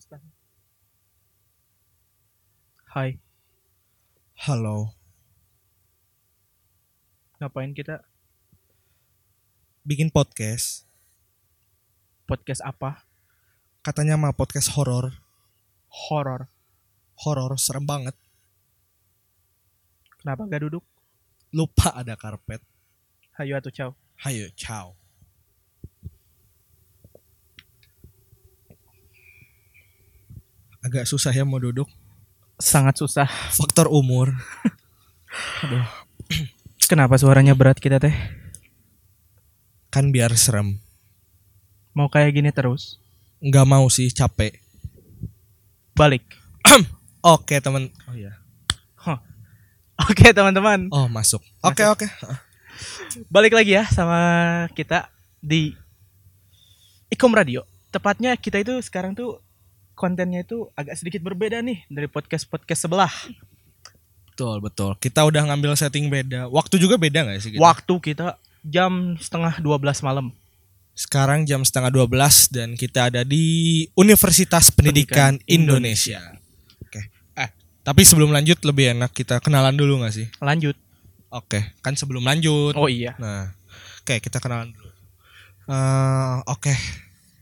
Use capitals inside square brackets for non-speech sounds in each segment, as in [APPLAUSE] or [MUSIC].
Astaga. Hai, Halo, ngapain kita bikin podcast. podcast apa? Katanya mah podcast horor. Horor. Horor serem banget. Kenapa gak duduk? Lupa ada karpet. Hayu atau ciao. Hayo, ciao. Agak susah ya mau duduk. Sangat susah. Faktor umur. Kenapa suaranya berat kita teh? Kan biar serem. Mau kayak gini terus? Nggak mau sih capek. Balik. Oke teman. Oh iya. Oke teman-teman, Oh masuk. Oke oke. balik lagi ya sama kita di Ikom Radio. Tepatnya kita itu sekarang tuh kontennya itu agak sedikit berbeda nih dari podcast-podcast sebelah. Betul betul. Kita udah ngambil setting beda. Waktu juga beda nggak sih? Kita? Waktu kita jam setengah 12 malam. Sekarang jam setengah 12 dan kita ada di Universitas Pendidikan, Pendidikan Indonesia. Oke. Eh, tapi sebelum lanjut lebih enak kita kenalan dulu nggak sih? Lanjut. Oke, kan sebelum lanjut. Oh iya. Nah, oke kita kenalan dulu. Eh, oke,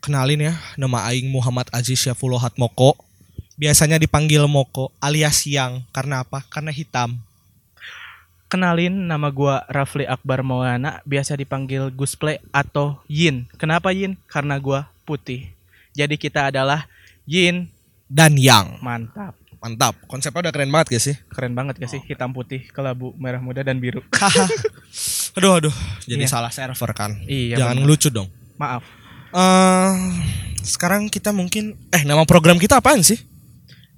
kenalin ya. Nama Aing Muhammad Aziz Syafullah Hatmoko. Biasanya dipanggil Moko alias Yang. Karena apa? Karena hitam. Kenalin nama gua Rafli Akbar Maulana, biasa dipanggil Gusple atau Yin. Kenapa Yin? Karena gua putih. Jadi kita adalah Yin. Dan Yang. Mantap. Mantap. Konsepnya udah keren banget gak sih? Keren banget gak sih? Hitam putih, kelabu, merah muda dan biru. [LAUGHS] aduh aduh. Jadi Iya. salah server kan. Iya, Jangan bener. ngelucu dong. Maaf. Eh sekarang kita mungkin eh nama program kita apaan sih?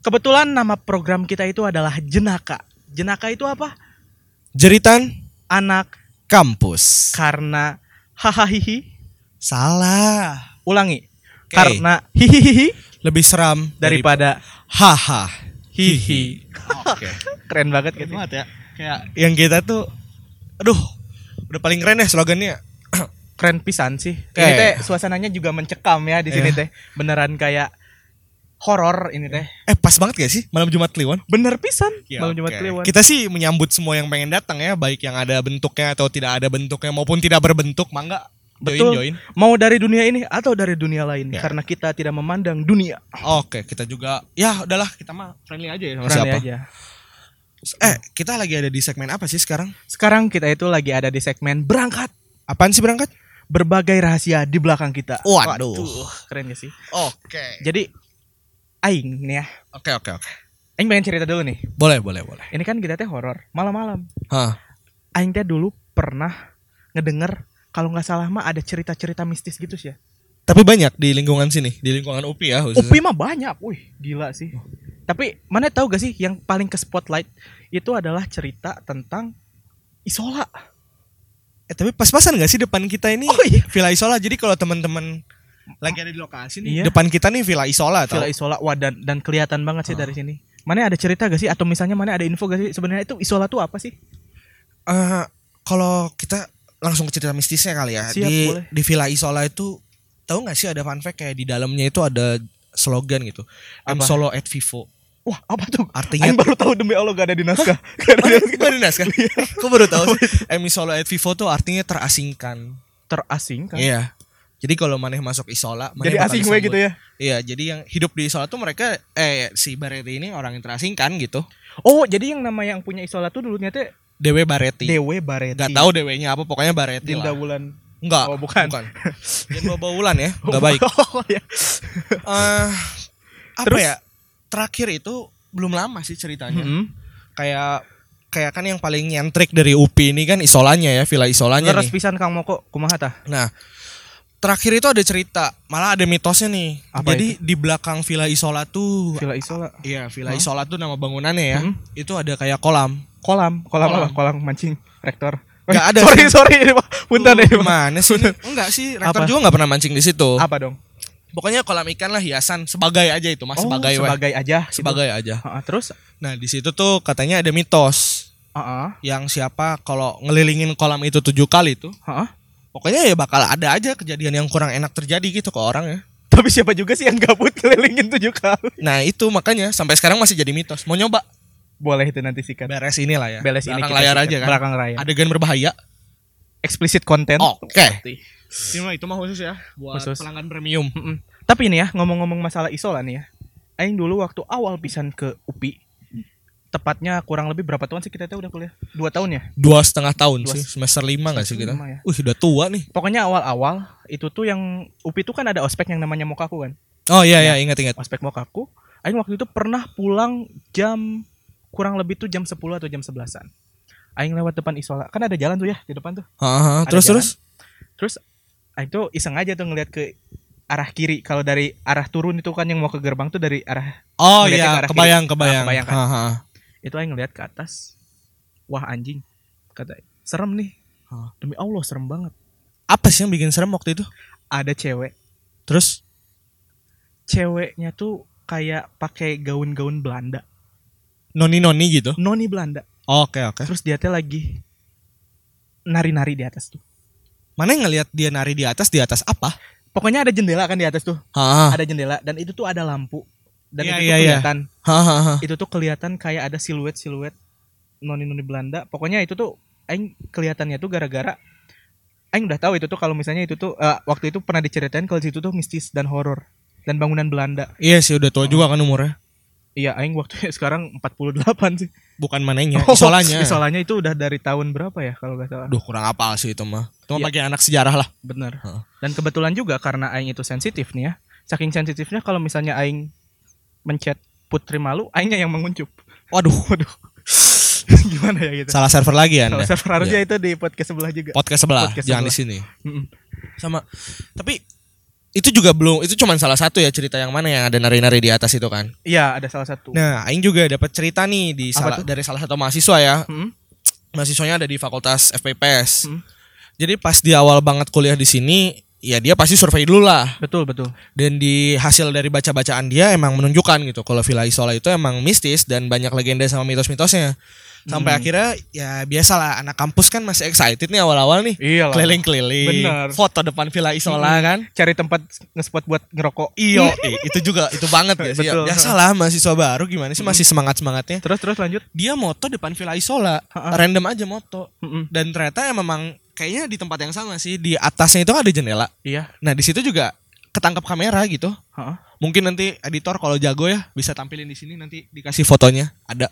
Kebetulan nama program kita itu adalah Jenaka. Jenaka itu apa? Jeritan Anak kampus. karena hahaha Salah. Ulangi. Oke. Karena hihihi Lebih seram daripada haha. hihi. Oke. [LAUGHS] Keren banget Keren gitu. banget ya. Kayak yang kita tuh aduh, udah paling keren ya slogannya. Keren pisan sih. Oke. Ini teh suasananya juga mencekam ya di sini Iya. teh. Beneran kayak horor ini teh. Eh pas banget gak sih malam Jumat Kliwon? Bener pisan. Ya, Malam Jumat oke. Kliwon. Kita sih menyambut semua yang pengen datang ya, baik yang ada bentuknya atau tidak ada bentuknya maupun tidak berbentuk, mangga join Betul. join. Mau dari dunia ini atau dari dunia lain Ya. karena kita tidak memandang dunia. Oke, kita juga ya udahlah kita mah friendly aja ya sama Friendly siapa. aja. Eh, kita lagi ada di segmen apa sih sekarang? Sekarang kita itu lagi ada di segmen berangkat. Apaan sih berangkat? Berbagai rahasia di belakang kita. Waduh. keren gak sih? Oke. Jadi aing nih ya. Oke, oke, oke. Aing pengen cerita dulu nih. Boleh, boleh, boleh. Ini kan kita teh horor malam-malam. Hah. Aing teh dulu pernah ngedenger kalau nggak salah mah ada cerita-cerita mistis gitu sih ya. Tapi banyak di lingkungan sini, di lingkungan UPI ya khususnya. Upi mah banyak, wih gila sih. Tapi mana tahu gak sih yang paling ke spotlight itu adalah cerita tentang isola. Eh, tapi pas-pasan gak sih depan kita ini Oh iya. Villa Isola. Jadi kalau teman-teman lagi ada di lokasi nih, Iya. depan kita nih Villa Isola tau. Villa isola, wah dan, dan kelihatan banget sih dari sini. Mana ada cerita gak sih atau misalnya mana ada info gak sih sebenarnya itu isola tuh apa sih? Eh, kalau kita langsung ke cerita mistisnya kali ya. Siap, di boleh. di Villa Isola itu tahu nggak sih ada fun fact kayak di dalamnya itu ada slogan gitu. I'm Apa? solo at Vivo. Wah apa tuh? Artinya Aing baru tahu demi Allah gak ada di naskah. [LAUGHS] Gak ada di naskah. Gak ada naskah. Kok baru tahu sih? I'm solo at Vivo tuh artinya terasingkan. Terasing kan? Iya. Jadi kalau maneh masuk isola, maneh Jadi asing disambut. gitu ya. Iya, jadi yang hidup di isola tuh mereka eh si Bareti ini orang yang terasingkan gitu. Oh, jadi yang nama yang punya isola tuh dulunya teh Dewe Bareti. Dewe Bareti. Gak tahu dewenya apa, pokoknya Bareti Dinda lah. Wulan. Enggak. Oh, bukan. Jangan bawa baulan ya, enggak [LAUGHS] baik. [LAUGHS] Oh, ya. Eh apa Terus? ya? Terakhir itu belum lama sih ceritanya. Mm-mm. Kayak kayak kan yang paling nyentrik dari UPI ini kan isolanya ya, villa isolanya Leres nih. pisan Kang Moko kumaha tah? Nah, terakhir itu ada cerita, malah ada mitosnya nih. Apa Jadi di belakang villa isola tuh Villa Isola. Iya, villa Hah? isola tuh nama bangunannya ya. Hmm. Itu ada kayak kolam. Kolam, kolam, Kolam. apa? Kolam mancing rektor. Nggak ada Sorry, sih. sorry. Punten ini. Gimana sih? Enggak sih, rektor Apa? juga nggak pernah mancing di situ. Apa dong? Pokoknya kolam ikan lah hiasan sebagai aja itu, Mas, sebagai oh, weh. sebagai aja. gitu. sebagai aja. Heeh, terus? Nah, di situ tuh katanya ada mitos Heeh. yang siapa kalau ngelilingin kolam itu tujuh kali tuh, Heeh. pokoknya ya bakal ada aja kejadian yang kurang enak terjadi gitu ke orang ya. Tapi siapa juga sih yang gabut [LAUGHS] kelilingin tujuh kali? Nah itu makanya sampai sekarang masih jadi mitos. Mau nyoba? Boleh itu nanti sikat. Beres inilah ya. Beres ini kita layar sikat. aja kan. Belakang layar. Adegan berbahaya. Explicit content. Oke. Itu mah itu mah khusus ya buat Khusus. pelanggan premium. Mm-mm. Tapi ini ya ngomong-ngomong masalah isola nih ya. Aing dulu waktu awal pisan ke UPI. Tepatnya kurang lebih berapa tahun sih kita tuh udah kuliah? Dua tahun ya? Dua setengah tahun Dua- sih semester lima nggak sih kita? ya. Uh udah tua nih. Pokoknya awal-awal itu tuh yang UPI tuh kan ada ospek yang namanya mokaku kan. Oh iya iya ingat ingat. Ospek mokaku. Aing waktu itu pernah pulang jam kurang lebih tuh jam 10 atau jam 11-an. Aing lewat depan isola. Kan ada jalan tuh ya di depan tuh. Terus jalan. terus. Terus Aing tuh iseng aja tuh ngeliat ke arah kiri. Kalau dari arah turun itu kan yang mau ke gerbang tuh dari arah Oh Ngeliatnya ke iya, arah kiri. kebayang Ah, kebayang. kebayang kan? Ha, ha. itu aing ngeliat ke atas wah anjing kata serem nih Hah. demi Allah serem banget Apa sih yang bikin serem waktu itu? ada cewek Terus ceweknya tuh kayak pakai gaun-gaun Belanda noni-noni gitu. noni Belanda Oke oke. terus dia teh lagi nari-nari di atas tuh Mana yang ngelihat dia nari di atas di atas apa? pokoknya ada jendela kan di atas tuh Ha, ada jendela dan itu tuh ada lampu dan Iya, itu iya, tuh iya. kelihatan ha, ha, ha. itu tuh kelihatan kayak ada siluet siluet noni noni Belanda pokoknya itu tuh aing kelihatannya tuh gara-gara aing udah tahu itu tuh kalau misalnya itu tuh eh, waktu itu pernah diceritain kalau situ tuh mistis dan horor dan bangunan Belanda Iya sih udah tua juga kan umurnya. Iya aing waktu [LAUGHS] sekarang 48 sih Bukan mananya, [LAUGHS] Oh, isolanya. isolanya itu udah dari tahun berapa ya kalau nggak salah Duh kurang apal sih itu mah. Itu mah Iya. bagian anak sejarah lah. bener Heeh. dan kebetulan juga karena aing itu sensitif nih ya saking sensitifnya kalau misalnya aing mencet putri malu aingnya yang menguncup Waduh, [LAUGHS] waduh gimana ya gitu salah server lagi kalau Anda. server harusnya itu di podcast sebelah juga Podcast sebelah, Podcast jangan di sebelah. sini. Mm-mm. Sama tapi itu juga belum itu cuma salah satu ya cerita yang mana yang ada nari-nari di atas itu kan. Iya, ada salah satu. Nah, aing juga dapat cerita nih di Apa salah tuh? dari salah satu mahasiswa ya. Hmm? Mahasiswanya ada di Fakultas FPPS. Hmm. Jadi pas di awal banget kuliah di sini, ya dia pasti survei dulu lah. Betul, betul. Dan di hasil dari baca-bacaan dia emang menunjukkan gitu kalau Villa Isola itu emang mistis dan banyak legenda sama mitos-mitosnya. Sampai Hmm. akhirnya ya biasalah anak kampus kan masih excited nih awal-awal nih. Keliling-keliling, Bener. foto depan Villa Isola Mm-mm. kan. Cari tempat nge-spot buat ngerokok. Iyo, eh, itu juga itu banget [LAUGHS] ya. sih. Betul. Biasalah mahasiswa baru gimana sih masih semangat-semangatnya. Terus terus lanjut. Dia moto depan Villa Isola, Ha-ha. random aja moto. Dan ternyata ya memang kayaknya di tempat yang sama sih, di atasnya itu ada jendela. Iya. Nah, di situ juga ketangkap kamera gitu. Heeh. Mungkin nanti editor kalau jago ya bisa tampilin di sini nanti dikasih fotonya. Ada.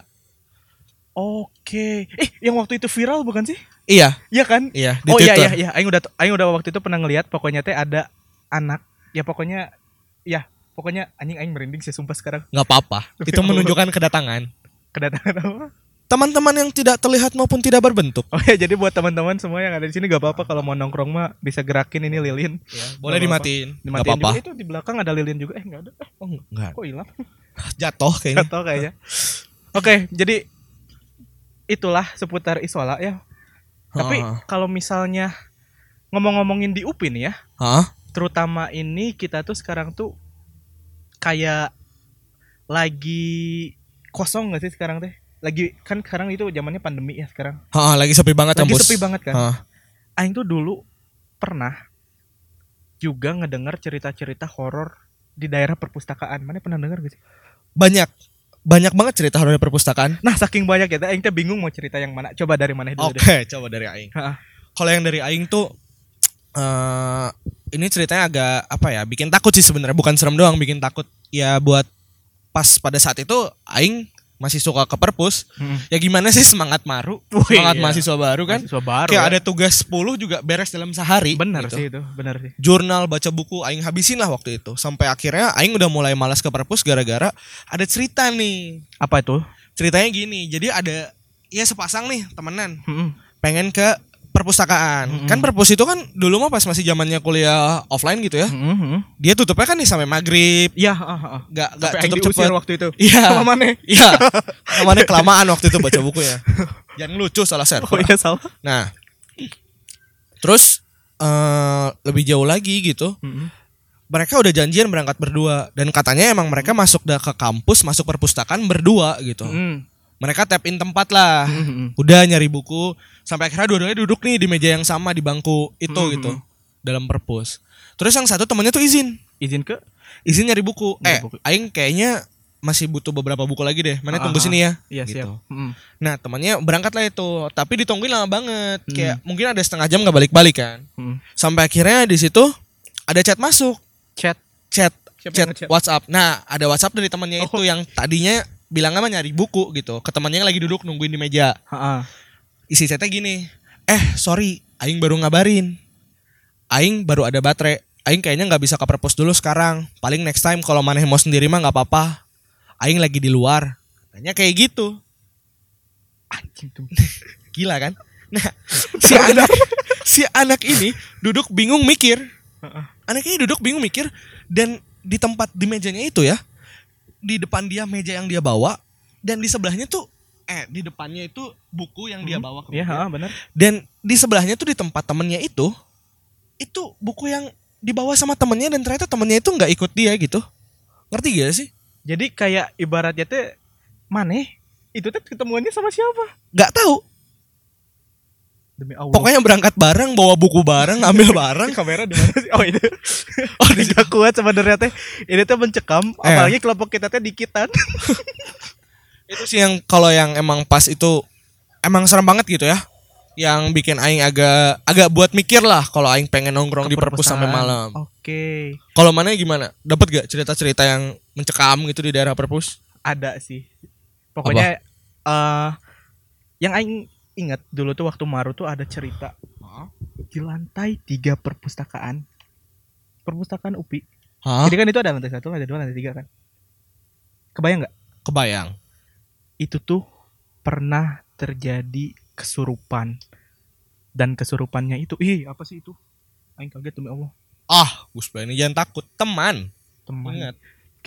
Oke. Eh, yang waktu itu viral bukan sih? Iya, Iya kan? iya di oh iya iya iya. Aing udah aing udah waktu itu pernah ngeliat pokoknya teh ada anak. Ya pokoknya ya, pokoknya anjing aing merinding sih sumpah sekarang. nggak apa-apa. [LAUGHS] Itu menunjukkan kedatangan. Kedatangan apa? Teman-teman yang tidak terlihat maupun tidak berbentuk. Oh ya, jadi buat teman-teman semua yang ada di sini gak apa-apa kalau mau nongkrong mah bisa gerakin ini lilin. Boleh Nggak apa-apa. dimatiin. Nggak Dimatiin apa-apa. juga itu di belakang ada lilin juga. Eh, enggak ada. Eh, Oh, enggak. kok hilang? [LAUGHS] Jatuh kayaknya. Gak tau kayaknya. Oke, jadi itulah seputar isola ya. Tapi kalau misalnya ngomong-ngomongin di UPI nih ya, Hah? terutama ini kita tuh sekarang tuh kayak lagi kosong gak sih sekarang teh? Lagi kan sekarang itu zamannya pandemi ya sekarang. Hah, lagi sepi banget Lagi kampus. sepi banget kan. Hah. Aing tuh dulu pernah juga ngedengar cerita-cerita horor di daerah perpustakaan. Mana pernah dengar gak sih? Banyak. Banyak banget cerita horor di perpustakaan. Nah, saking banyak ya, Aing teh bingung mau cerita yang mana. Coba dari mana dulu Oke, deh. coba dari aing. Kalau yang dari aing tuh eh ini ceritanya agak apa ya? Bikin takut sih sebenarnya, bukan serem doang, bikin takut. Ya buat pas pada saat itu aing masih suka ke perpus. Mm. Ya gimana sih semangat maru, Wih, semangat iya. mahasiswa baru kan? Mahasiswa baru. Kayak ya. ada tugas 10 juga beres dalam sehari. benar gitu. sih itu, benar sih. Jurnal baca buku aing habisin lah waktu itu. Sampai akhirnya aing udah mulai malas ke perpus gara-gara ada cerita nih. Apa itu? Ceritanya gini, jadi ada ya sepasang nih temenan Mm-mm. pengen ke perpustakaan. Mm-mm. Kan perpus itu kan dulu mah pas masih zamannya kuliah offline gitu ya. Mm-mm. Dia tutupnya kan nih sampai maghrib. Iya, ah, ah. Gak, tutup cepet. waktu itu. Iya. [LAUGHS] Sama mana? Iya. Namanya kelamaan waktu itu baca bukunya. Jangan [LAUGHS] lucu salah server. Oh iya salah. Nah. Terus eh lebih jauh lagi gitu. Mm-mm. Mereka udah janjian berangkat berdua dan katanya emang mereka masuk ke kampus, masuk perpustakaan berdua gitu. Mm. Mereka tap in tempat lah. Mm-mm. udah nyari buku sampai akhirnya dua-duanya duduk nih di meja yang sama di bangku itu Mhm. gitu dalam perpus terus yang satu temennya tuh izin Izin ke? Izin nyari buku. Nyari eh, buku. aing kayaknya masih butuh beberapa buku lagi deh. Mana tunggu sini ya. Iya Gitu. siap. Mm. Nah, temannya berangkat lah itu, tapi ditungguin lama banget. Hmm. Kayak mungkin ada setengah jam nggak balik-balik kan. Mm. Sampai akhirnya di situ ada chat masuk, Chat. chat Siapa chat? WhatsApp. Nah, ada WhatsApp dari temannya Oh. itu yang tadinya bilangnya mah nyari buku gitu. Ke temannya yang lagi duduk nungguin di meja. Ha-ha. Isi chatnya gini. Eh, sorry, aing baru ngabarin. Aing baru ada baterai. Aing kayaknya nggak bisa ke perpus dulu sekarang. Paling next time kalau maneh mau sendiri mah nggak apa-apa. Aing lagi di luar. Tanya kayak gitu. Anjing. [LAUGHS] Gila kan? Nah, si anak [LAUGHS] si anak ini duduk bingung mikir. Anak ini duduk bingung mikir dan di tempat di mejanya itu ya, di depan dia meja yang dia bawa dan di sebelahnya tuh eh di depannya itu buku yang dia Hmm. bawa ke Iya, meja. ha, benar. dan di sebelahnya tuh di tempat temennya itu itu buku yang dibawa sama temennya dan ternyata temennya itu nggak ikut dia gitu. Ngerti gak sih? Jadi kayak ibaratnya teh maneh itu teh ketemuannya sama siapa? Nggak tahu. Demi Allah. Pokoknya berangkat bareng, bawa buku bareng, ambil bareng. [LAUGHS] kamera di mana sih? Oh ini. [LAUGHS] Oh, di Tidak kuat sebenarnya teh. Ini teh mencekam, Eh. apalagi kelompok kita teh dikitan. [LAUGHS] itu sih yang kalau yang emang pas itu emang serem banget gitu ya yang bikin aing agak agak buat mikir lah kalau aing pengen nongkrong di perpus sampai malam Oke. kalau mana gimana dapat gak cerita-cerita yang mencekam gitu di daerah perpus Ada sih. Pokoknya eh yang aing ingat dulu tuh waktu Maru tuh ada cerita di lantai tiga perpustakaan. Perpustakaan UPI. Hah? Jadi kan itu ada lantai satu, lantai dua, lantai tiga kan. Kebayang nggak? kebayang Itu tuh pernah terjadi kesurupan. Dan kesurupannya itu, ih apa sih itu? Aing kaget demi Allah. ah Gus ini jangan takut teman Teman. ingat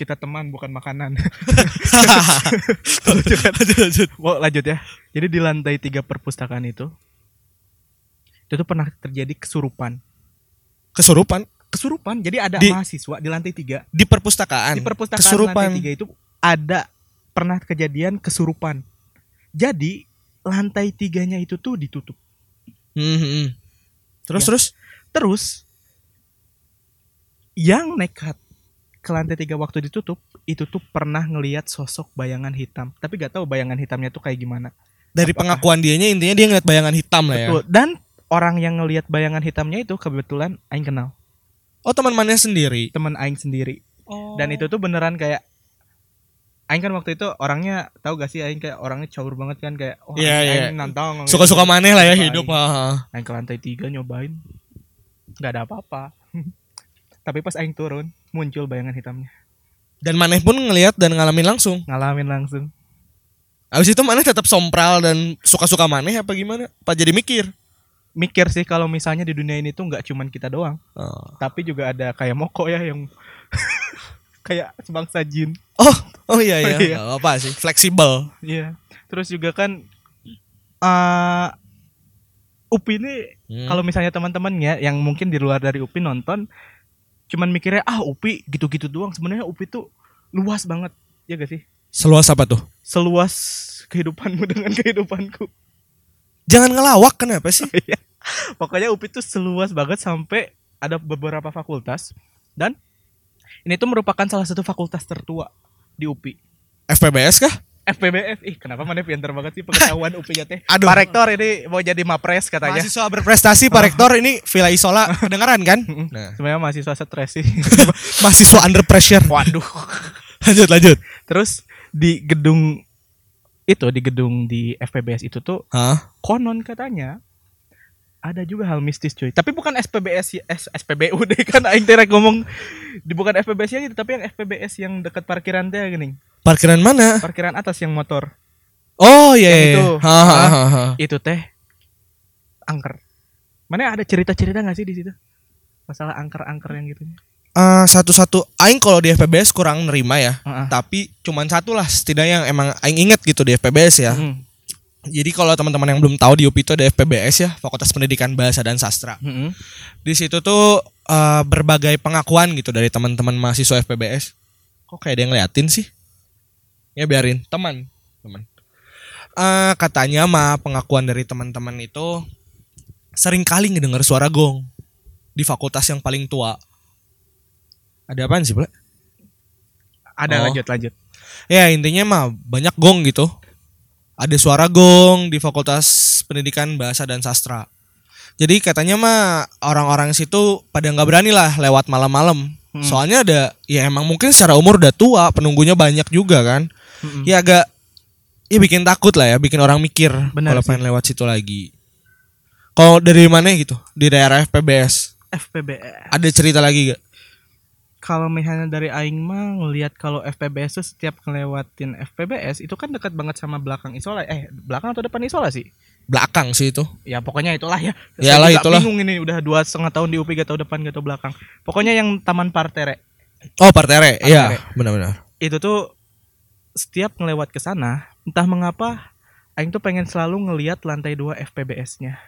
Kita teman bukan makanan. [LAUGHS] lanjut lanjut Wow, lanjut ya. Jadi di lantai tiga perpustakaan itu, itu tuh pernah terjadi kesurupan. kesurupan Kesurupan. Jadi ada Di- mahasiswa di lantai tiga. di perpustakaan Di perpustakaan kesurupan lantai tiga itu ada pernah kejadian kesurupan. Jadi lantai tiganya itu tuh ditutup. Hmm, hmm. terus Ya. terus Terus yang nekat ke lantai tiga waktu ditutup itu tuh pernah ngelihat sosok bayangan hitam. Tapi gak tahu bayangan hitamnya tuh kayak gimana. dari Apakah- pengakuan dianya intinya dia ngeliat bayangan hitam lah ya Betul. Dan orang yang ngelihat bayangan hitamnya itu kebetulan Aing kenal oh teman mannya sendiri teman Aing sendiri. oh. Dan itu tuh beneran kayak Aing kan waktu itu orangnya tahu gak sih Aing kayak orangnya caur banget kan kayak oh, Iya, Aing, iya. Aing nantang suka-suka maneh lah ya hidup Aing. ah. Aing ke lantai tiga nyobain nggak ada apa-apa. [LAUGHS] Tapi pas Aing turun muncul bayangan hitamnya. Dan Maneh pun ngelihat dan ngalamin langsung. Ngalamin langsung. Abis itu Maneh tetap sompral dan suka-suka Maneh apa gimana? Apa jadi mikir? Mikir sih kalau misalnya di dunia ini tuh nggak cuman kita doang, Oh, tapi juga ada kayak Moko ya yang [LAUGHS] kayak sebangsa jin. oh, oh iya iya. [LAUGHS] Iya. Gak apa sih, fleksibel. Iya. Terus juga kan eh Upi ini Hmm. kalau misalnya teman-temannya yang mungkin di luar dari Upi nonton cuman mikirnya ah Upi gitu-gitu doang. Sebenarnya Upi tuh luas banget. Ya gak sih? Seluas apa tuh? Seluas kehidupanmu [LAUGHS] dengan kehidupanku. Jangan ngelawak kenapa sih? [LAUGHS] Iya. Pokoknya UPI tuh seluas banget sampai ada beberapa fakultas dan ini tuh merupakan salah satu fakultas tertua di UPI. FPBS kah? FPBF, ih kenapa mana pinter banget sih pengetahuan UPI teh. [LAUGHS] Aduh. Pak Rektor ini mau jadi mapres katanya. Mahasiswa berprestasi Pak Rektor ini Villa Isola kedengeran kan? [LAUGHS] Nah, Sebenarnya mahasiswa stres sih. [LAUGHS] mahasiswa under pressure. Waduh. lanjut lanjut. Terus di gedung itu di gedung di FPBS itu tuh Hah? konon katanya ada juga hal mistis cuy. Tapi bukan SPBS ya- S, SPBU [LAUGHS] deh kan aing teh ngomong di bukan FPBS nya gitu, tapi yang FPBS yang dekat parkiran teh gini. Parkiran mana? Parkiran atas yang motor. Oh iya. Yang iya. itu. Ha, ha, ha, ha. Itu teh angker. Mana ada cerita-cerita nggak sih di situ? Masalah angker-angker yang gitu. Eh, satu-satu aing kalau di FPBS kurang nerima ya. Heeh. Tapi cuman satu lah setidaknya yang emang aing inget gitu di FPBS ya. Mm. Jadi kalau teman-teman yang belum tahu di UPI itu ada FPBS ya, Fakultas Pendidikan Bahasa dan Sastra. Mm-mm. Di situ tuh eh, berbagai pengakuan gitu dari teman-teman mahasiswa FPBS. Kok kayak ada yang ngeliatin sih? Ya biarin, teman, teman. Eh, katanya mah pengakuan dari teman-teman itu sering kali ngedenger suara gong di fakultas yang paling tua. Ada apaan sih, Ble? Ada Oh. lanjut lanjut. Ya intinya mah banyak gong gitu. Ada suara gong di Fakultas Pendidikan Bahasa dan Sastra. Jadi katanya mah orang-orang situ pada nggak berani lah lewat malam-malam. Hmm. Soalnya ada ya emang mungkin secara umur udah tua, penunggunya banyak juga kan. Mm-mm. Ya agak ya bikin takut lah ya, bikin orang mikir kalau pengen lewat situ lagi. Kalau dari mana gitu? Di daerah FPBS. FPBS. Ada cerita lagi gak? Kalau misalnya dari aing mah ngelihat kalau FPBS tuh setiap ngelewatin FPBS itu kan dekat banget sama belakang isola eh belakang atau depan isola sih? Belakang sih itu. Ya pokoknya itulah ya. Saya juga itulah. bingung ini udah dua setengah tahun di UPI gak tau depan gak tau belakang. Pokoknya yang Taman Partere Oh, Partere. Iya, Partere. benar-benar. itu tuh setiap ngelewat ke sana entah mengapa aing tuh pengen selalu ngelihat lantai dua FPBS-nya.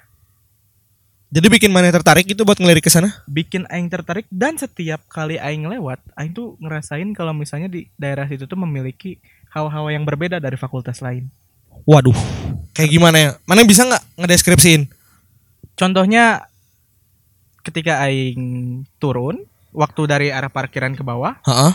Jadi bikin mana tertarik gitu buat ngelirik ke sana? Bikin aing tertarik dan setiap kali aing lewat, aing tuh ngerasain kalau misalnya di daerah situ tuh memiliki hawa-hawa yang berbeda dari fakultas lain. Waduh, kayak gimana ya? Mana bisa nggak ngedeskripsiin? Contohnya ketika aing turun waktu dari arah parkiran ke bawah, Heeh.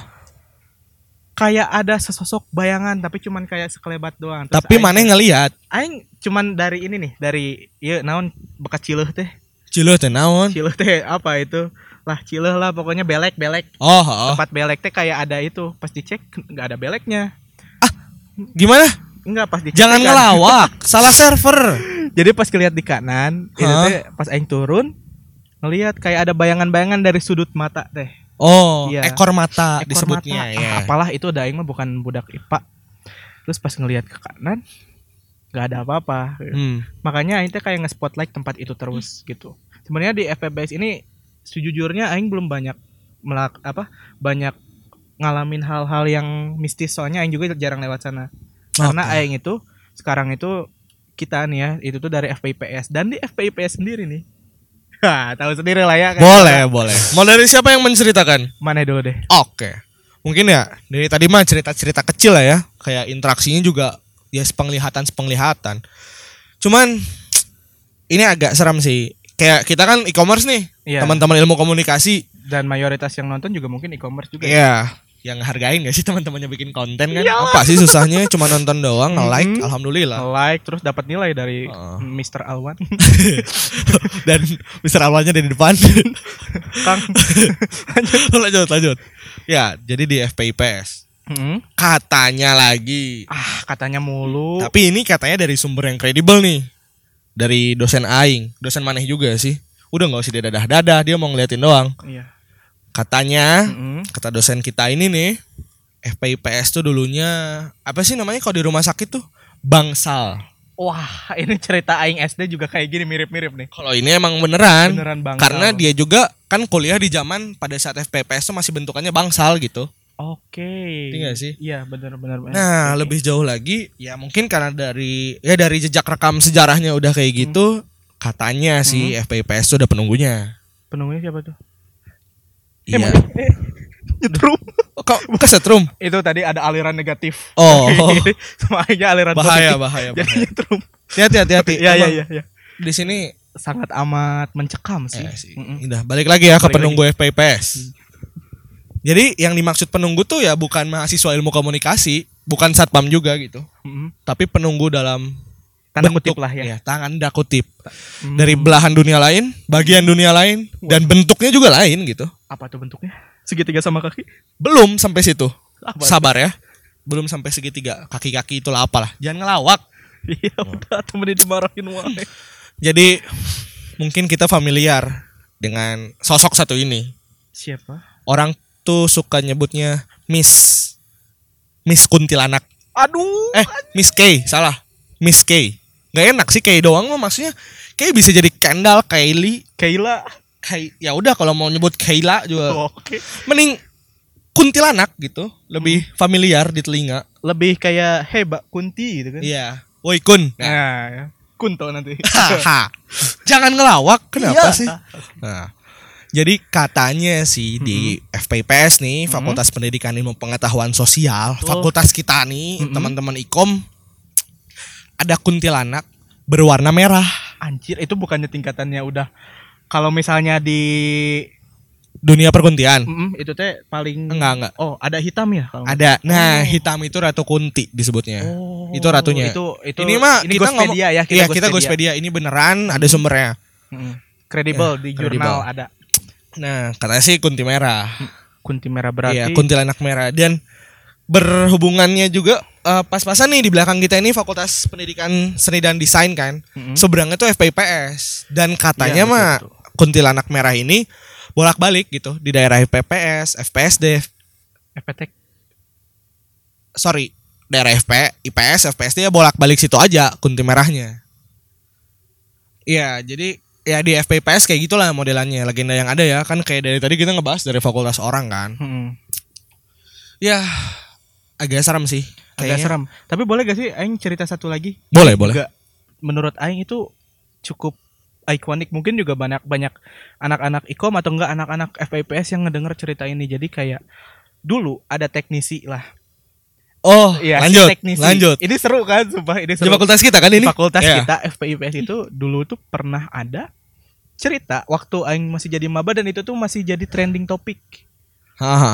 kayak ada sesosok bayangan tapi cuman kayak sekelebat doang. Terus Tapi aing- mana ngelihat? aing cuman dari ini nih, dari ya naon bekas cileuh teh. Ciluh teh naon? Cileuh teh apa itu? Lah cileuh lah pokoknya belek-belek. Oh, heeh. Tempat belek teh kayak ada itu. Pas dicek nggak ada beleknya. Gimana? Enggak pas dicek. Jangan kan. ngelawak, [LAUGHS] salah server. Jadi pas ngeliat di kanan, itu Hah? teh pas aing turun ngelihat kayak ada bayangan-bayangan dari sudut mata teh. Oh, Iya. ekor mata Ekor disebutnya mata. ya. Ah, apalah itu ada aing mah bukan budak IPA. Terus pas ngelihat ke kanan nggak ada apa-apa. Hmm. Makanya aing teh kayak nge-spotlight tempat itu terus gitu. Sebenarnya di FPBS ini sejujurnya aing belum banyak melak apa banyak ngalamin hal-hal yang mistis soalnya aing juga jarang lewat sana. Karena aing itu sekarang itu kita nih ya, itu tuh dari FPIPS dan di FPIPS sendiri nih. [LAUGHS] Hah, tahu sendiri lah ya. kan? Boleh, boleh. Mau dari siapa yang menceritakan? Mana dulu deh. Oke. Mungkin ya dari tadi mah cerita-cerita kecil lah ya, kayak interaksinya juga ya sepenglihatan sepenglihatan. Cuman ini agak seram sih. Kayak kita kan e-commerce nih, Iya. teman-teman ilmu komunikasi. Dan mayoritas yang nonton juga mungkin e-commerce juga. ya. Iya, yang hargain gak sih teman-temannya bikin konten kan? Iyalah. Apa sih susahnya? Cuma nonton doang, nge-like, Mhm. alhamdulillah. Like terus dapat nilai dari Heeh. Mr. Alwan. [LAUGHS] Dan Mr. Alwanya di depan. Kang. [LAUGHS] lanjut, lanjut. Ya, jadi di FPIPS. Mm-mm. Katanya lagi. Ah, katanya mulu. Tapi ini katanya dari sumber yang kredibel nih. Dari dosen aing, dosen maneh juga sih. Udah nggak usah dia dadah-dadah, dia mau ngeliatin doang. Iya. Katanya, Mm-mm. kata dosen kita ini nih, FPIPS tuh dulunya apa sih namanya kalau di rumah sakit tuh bangsal. Wah, ini cerita aing SD juga kayak gini mirip-mirip nih. Kalau ini emang beneran, Beneran bangsal. karena dia juga kan kuliah di zaman pada saat FPPS tuh masih bentukannya bangsal gitu. Oke. Iya nggak sih? Iya, benar-benar. Nah, lebih jauh lagi ya mungkin karena dari ya dari jejak rekam sejarahnya udah kayak gitu, katanya si FPPS tuh udah penunggunya. penunggunya siapa tuh? Iya. Eh, nyetrum. Oh, Kok kesetrum? Itu tadi ada aliran negatif. Oh. [LAUGHS] Sama aja aliran Bahaya, positif. bahaya, Jadi bahaya. nyetrum. Hati-hati, hati-hati. Iya, iya, iya, iya. Di sini Sangat amat mencekam sih. eh, sih. Mm-mm. Udah balik lagi ya ke Balik penunggu FPPS. Jadi yang dimaksud penunggu tuh ya bukan mahasiswa ilmu komunikasi, bukan satpam juga gitu, Mm-mm. tapi penunggu dalam Tanda bentuk- kutip lah ya. Iya, tangan tanda kutip. Mm. Dari belahan dunia lain, bagian dunia lain, dan bentuknya juga lain gitu. apa tuh bentuknya? Segitiga sama kaki? Belum sampai situ. Apa? Sabar ya. Belum sampai segitiga. Kaki-kaki itulah apalah. Jangan ngelawak. Iya udah temen dimarahin wae. [LAUGHS] Jadi mungkin kita familiar dengan sosok satu ini. Siapa? Orang tuh suka nyebutnya Miss Miss Kuntilanak. Aduh. Eh, Miss K, salah. Miss K. Gak enak sih K doang mah maksudnya. K bisa jadi Kendall, Kylie, Kayla. Kay ya udah kalau mau nyebut Kayla juga Oke. mending kuntilanak gitu, lebih familiar di telinga. Lebih kayak hey Mbak Kunti gitu kan. Iya. Woi kun. Nah, Nah, ya. Kunto nanti. [LAUGHS] Jangan ngelawak, kenapa Iya. sih? Nah, jadi katanya sih di FPPS nih, Fakultas Pendidikan Ilmu Pengetahuan Sosial, Betul. fakultas kita nih, Mm-mm. teman-teman ikom ada kuntilanak berwarna merah. Anjir, itu bukannya tingkatannya udah kalau misalnya di dunia perkuntian. Mm-mm, itu teh paling Enggak, enggak. Oh, ada hitam ya kalau Ada. Nah, Oh. hitam itu Ratu Kunti disebutnya. Oh, Itu ratunya. Itu itu ini mah ini kita ngomong ya, Iya, kita Ghostpedia. Ini beneran ada sumbernya. Kredibel Ya, di jurnal ada. Nah, katanya sih kunti merah. Kunti merah berarti. Iya, kuntilanak merah dan berhubungannya juga eh, pas-pasan nih di belakang kita ini Fakultas Pendidikan Seni dan Desain kan. Mm-mm. Seberangnya tuh FPIPS dan katanya Iya, mah betul, betul. kuntilanak merah ini bolak-balik gitu di daerah FPPS, FPSD, FPTK. sorry, daerah FP, IPS, FPSD ya bolak-balik situ aja kunti merahnya. Iya, jadi ya di FPPS kayak gitulah modelannya legenda yang ada ya kan kayak dari tadi kita ngebahas dari fakultas orang kan. Mm-mm. Ya agak serem sih. Agak kayaknya. serem. Tapi boleh gak sih aing cerita satu lagi? Boleh, boleh. Juga menurut aing itu cukup ikonik mungkin juga banyak banyak anak-anak ikom atau enggak anak-anak FPPS yang ngedenger cerita ini jadi kayak dulu ada teknisi lah Oh, si lanjut, teknisi. lanjut. ini seru kan sumpah ini Di seru fakultas kita kan ini? fakultas Iya. kita FPIPS itu dulu tuh pernah ada cerita waktu aing masih jadi maba dan itu tuh masih jadi trending topik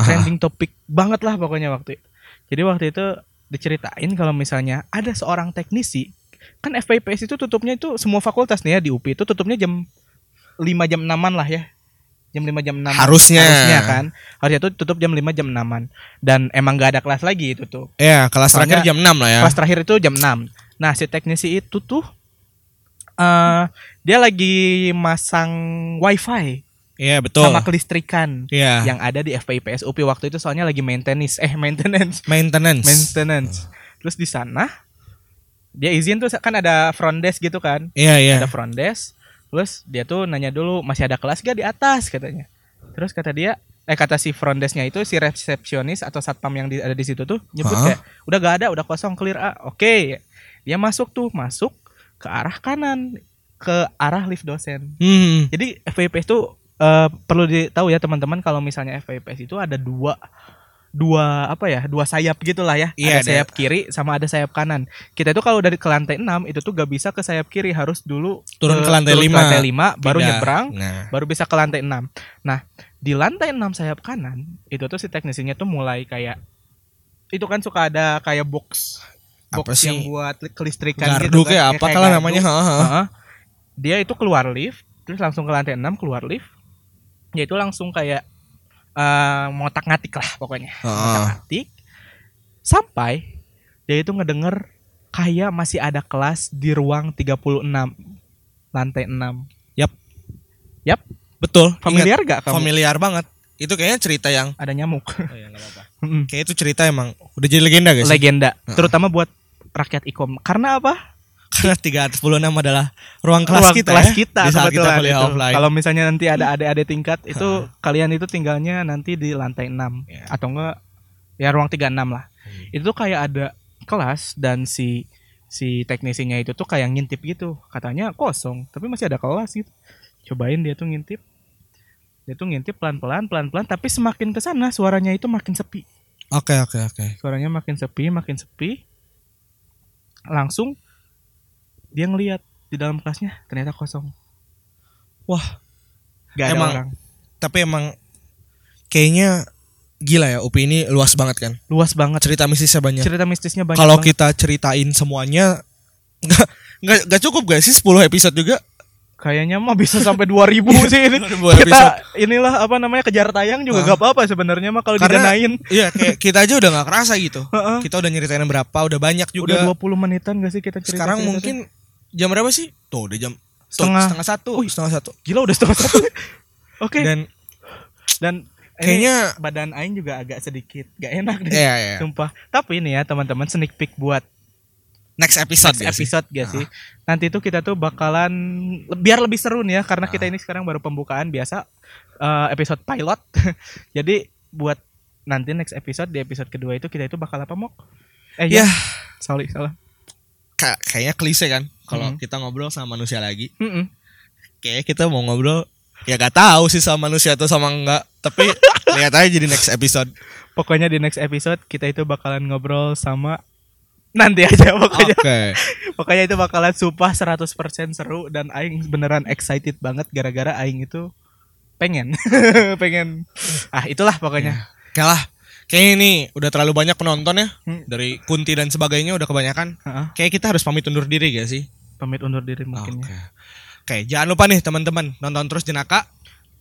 trending topik banget lah pokoknya waktu itu. Jadi waktu itu diceritain kalau misalnya ada seorang teknisi kan FPIPS itu tutupnya itu semua fakultas nih ya di UPI itu tutupnya jam 5 jam 6 lah ya. Jam 5 jam 6 Harusnya. Harusnya kan. Harusnya tuh tutup jam 5 jam 6 Dan emang gak ada kelas lagi itu tuh. Ya, kelas Soalnya terakhir jam 6 lah ya. Kelas terakhir itu jam 6. Nah, si teknisi itu tuh eh dia lagi masang wifi Iya, betul. sama kelistrikan Iya. yang ada di FPIPS UPI waktu itu soalnya lagi maintenance eh [LAUGHS] maintenance Maintenance. maintenance terus di sana dia izin tuh kan ada front desk gitu kan Iya, iya. ada front desk terus dia tuh nanya dulu masih ada kelas gak di atas? katanya. Terus kata dia eh kata si front desknya itu si resepsionis atau satpam yang di, ada di situ tuh nyebut kayak udah gak ada udah kosong clear ah oke. Dia masuk tuh masuk ke arah kanan ke arah lift dosen. Hmm. jadi FPIPS itu eh, perlu ditahu ya teman-teman kalau misalnya FPIPS itu ada dua dua apa ya dua sayap gitulah ya Iya, ada ada. sayap kiri sama ada sayap kanan kita itu kalau dari ke lantai 6 itu tuh gak bisa ke sayap kiri harus dulu Turun ke lantai turun lima. lantai 5 baru Pindah. nyebrang Nah. baru bisa ke lantai 6 nah di lantai 6 sayap kanan itu tuh si teknisinya tuh mulai kayak itu kan suka ada kayak box box Apa sih? yang buat li- kelistrikan Gardu gitu kan. kayak Ya, apa kayak kalau namanya? Heeh. Heeh. dia itu keluar lift terus langsung ke lantai 6 keluar lift ya itu langsung kayak eh ngotak ngatik lah pokoknya Heeh. ngotak ngatik sampai dia itu ngedenger kayak masih ada kelas di ruang 36 lantai 6 Betul. familiar gak Ingat. kamu Familiar banget. Itu kayaknya cerita yang ada nyamuk Oh ya, apa-apa. [LAUGHS] Mm-mm. Kayak itu cerita emang udah jadi legenda guys. legenda Heeh. terutama buat rakyat ikom karena apa Karena 346 adalah ruang kelas Ruang kita kelas ya, kita di saat kita kebetulan kuliah itu. offline. kalau misalnya nanti ada adik-adik tingkat itu kalian itu tinggalnya nanti di lantai 6 Ya. atau enggak ya ruang 36 lah Hmm. itu tuh kayak ada kelas dan si si teknisinya itu tuh kayak ngintip gitu katanya kosong tapi masih ada kelas gitu cobain dia tuh ngintip dia tuh ngintip pelan-pelan pelan-pelan tapi semakin ke sana suaranya itu makin sepi Oke oke oke. suaranya makin sepi makin sepi langsung dia ngelihat di dalam kelasnya ternyata kosong Wah, gak ada Emang orang tapi emang kayaknya gila ya UPI ini luas banget kan. luas banget Cerita mistisnya banyak. cerita mistisnya banyak Kalau kita ceritain semuanya nggak nggak nggak cukup gak sih 10 episode juga? kayaknya mah bisa sampai 2000 sih ini [LAUGHS] 2000 kita inilah apa namanya kejar tayang juga Hah? gak apa-apa sebenarnya mah kalau didanain Iya, kayak [LAUGHS] kita aja udah nggak kerasa gitu. Heeh. Kita udah nyeritain berapa, udah banyak udah juga. 20 menitan gak sih kita cerita Sekarang mungkin jam berapa sih? Tuh udah jam tuh, Setengah. setengah satu, Wih. setengah satu. gila udah setengah satu [LAUGHS] oke dan, Dan ini kayaknya badan aing juga agak sedikit gak enak deh Iya, iya. sumpah tapi ini ya teman-teman sneak peek buat Next episode next gak sih? episode gak sih? Nanti itu kita tuh bakalan biar lebih seru nih ya karena kita ini sekarang baru pembukaan biasa eh, episode pilot. [LAUGHS] Jadi buat nanti next episode di episode kedua itu kita itu bakal apa mok? Eh Ya, ya, sorry salah. Ka- kayaknya klise kan kalau Hmm. kita ngobrol sama manusia lagi. Mm-mm. Kayak kita mau ngobrol ya gak tahu sih sama manusia atau sama enggak, tapi [LAUGHS] lihat aja jadi next episode. Pokoknya di next episode kita itu bakalan ngobrol sama nanti aja pokoknya. Oke. [LAUGHS] Pokoknya itu bakalan sumpah 100% seru dan aing beneran excited banget gara-gara aing itu pengen [LAUGHS] pengen ah itulah pokoknya Oke lah. Kayaknya ini udah terlalu banyak penonton ya Hmm. dari Kunti dan sebagainya udah kebanyakan. Heeh, Kayak kita harus pamit undur diri gak sih? pamit undur diri mungkin Oke. ya Oke, jangan lupa nih teman-teman nonton terus Jenaka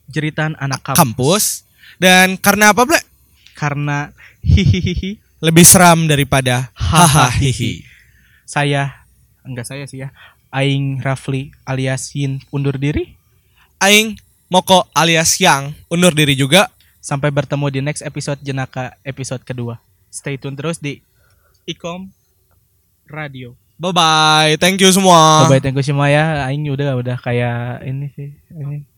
jeritan anak kampus kampus. Dan karena apa, Ble? karena hihihi Lebih seram daripada hahaha. saya enggak saya sih ya Aing Rafli alias Yin undur diri Aing Moko alias Yang undur diri juga. Sampai bertemu di next episode Jenaka episode kedua. Stay tune terus di Ikom Radio. Bye bye. Thank you semua. Bye bye thank you semua ya. Aing udah udah kayak ini sih ini